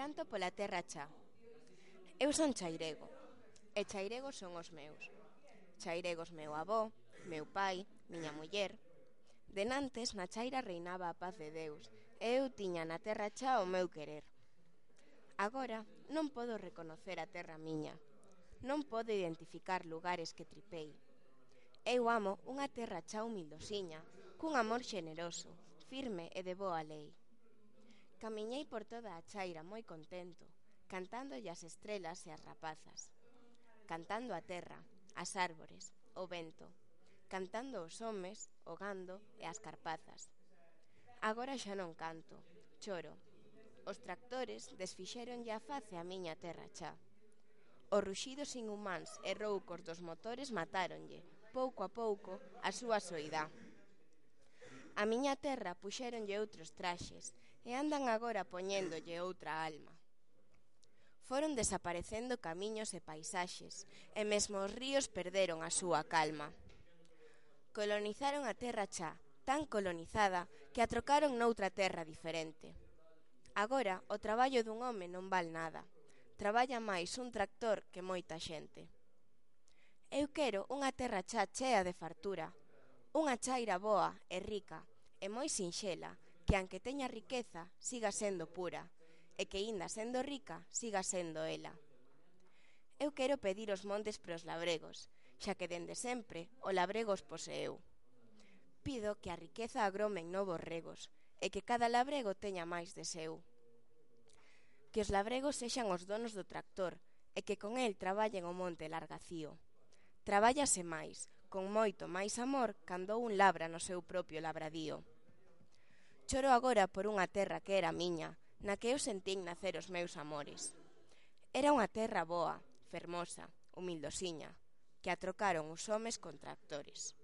pranto pola terra xa. Eu son chairego, e chairegos son os meus. Chairegos meu avó, meu pai, miña muller. Denantes na chaira reinaba a paz de Deus, e eu tiña na terra xa o meu querer. Agora non podo reconocer a terra miña, non podo identificar lugares que tripei. Eu amo unha terra xa humildosiña, cun amor xeneroso, firme e de boa lei. Camiñei por toda a chaira moi contento, cantándolle as estrelas e as rapazas, cantando a terra, as árbores, o vento, cantando os homes, o gando e as carpazas. Agora xa non canto, choro. Os tractores desfixeronlle a face a miña terra xa. Os ruxidos inhumáns e roucos dos motores matáronlle, pouco a pouco, a súa soidá. A miña terra puxéronlle outros traxes, e andan agora poñéndolle outra alma. Foron desaparecendo camiños e paisaxes, e mesmo os ríos perderon a súa calma. Colonizaron a terra xa, tan colonizada que a trocaron noutra terra diferente. Agora, o traballo dun home non val nada. Traballa máis un tractor que moita xente. Eu quero unha terra xa chea de fartura, unha chaira boa e rica, e moi sinxela, que anque teña riqueza, siga sendo pura, e que inda sendo rica, siga sendo ela. Eu quero pedir os montes para os labregos, xa que dende sempre o labrego os poseeu. Pido que a riqueza agrome en novos regos, e que cada labrego teña máis de seu. Que os labregos sexan os donos do tractor, e que con el traballen o monte largacío. Trabállase máis, con moito máis amor, cando un labra no seu propio labradío. Choro agora por unha terra que era miña, na que eu sentín nacer os meus amores. Era unha terra boa, fermosa, humildosiña, que atrocaron os homes con tractores.